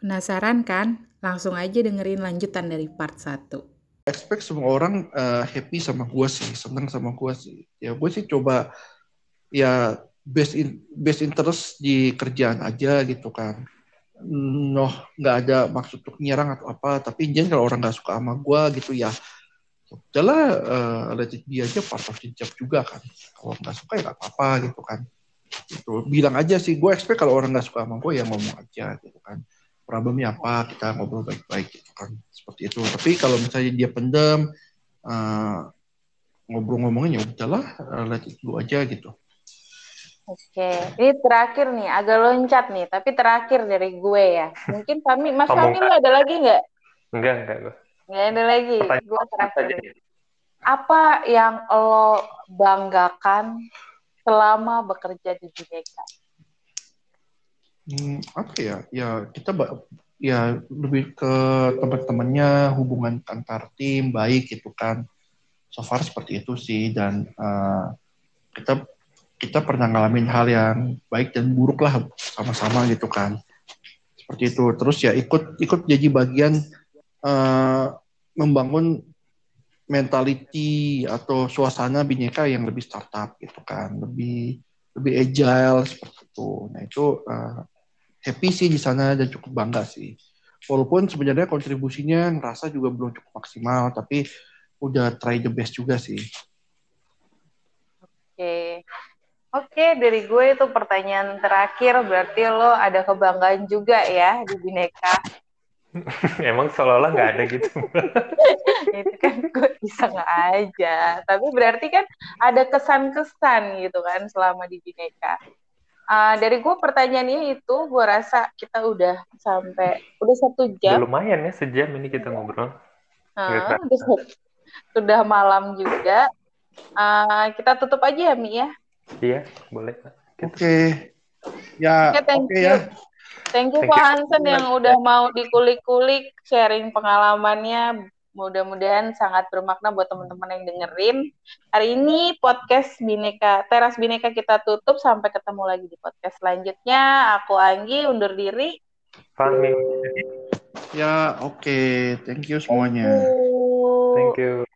Penasaran kan? Langsung aja dengerin lanjutan dari part 1. expect semua orang uh, happy sama gue sih, seneng sama gue sih. Ya gue sih coba ya best in, best interest di kerjaan aja gitu kan. Noh nggak ada maksud untuk nyerang atau apa, tapi jangan kalau orang nggak suka sama gue gitu ya, udahlah uh, let aja part of the job juga kan. Kalau nggak suka ya nggak apa-apa gitu kan. Itu bilang aja sih, gue expect kalau orang nggak suka sama gue ya ngomong aja gitu kan problemnya apa kita ngobrol baik-baik gitu kan seperti itu tapi kalau misalnya dia pendem uh, ngobrol-ngomongnya ya udahlah uh, let it go aja gitu Oke, ini terakhir nih, agak loncat nih, tapi terakhir dari gue ya. Mungkin kami, Mas Fahmi lu ada lagi nggak? Enggak, enggak. Nggak ada lagi. Gue terakhir. Apa yang lo banggakan selama bekerja di Bineka? Hmm, apa ya? Ya kita ya lebih ke teman-temannya hubungan antar tim baik gitu kan. So far seperti itu sih dan uh, kita kita pernah ngalamin hal yang baik dan buruk lah sama-sama gitu kan. Seperti itu. Terus ya ikut ikut jadi bagian uh, membangun mentality atau suasana bineka yang lebih startup gitu kan. Lebih lebih agile seperti itu. Nah itu uh, happy sih di sana dan cukup bangga sih. Walaupun sebenarnya kontribusinya ngerasa juga belum cukup maksimal, tapi udah try the best juga sih. Oke. Oke, dari gue itu pertanyaan terakhir, berarti lo ada kebanggaan juga ya di Bineka. Emang seolah-olah nggak ada gitu. itu kan gue bisa nggak aja. Tapi berarti kan ada kesan-kesan gitu kan selama di Bineka. Uh, dari gue pertanyaannya itu gue rasa kita udah sampai udah satu jam. Udah lumayan ya sejam ini kita ngobrol. Uh, udah, sudah malam juga. Uh, kita tutup aja ya Mi ya. Iya boleh. Oke. Okay. Ya. Oke okay, thank okay, you. Ya. Thank you Pak Hansen yang udah mau dikulik-kulik sharing pengalamannya Mudah-mudahan sangat bermakna buat teman-teman yang dengerin. Hari ini podcast Bineka Teras Bineka kita tutup sampai ketemu lagi di podcast selanjutnya. Aku Anggi undur diri. Fahmi. Ya, oke. Okay. Thank you semuanya. Thank you. Thank you.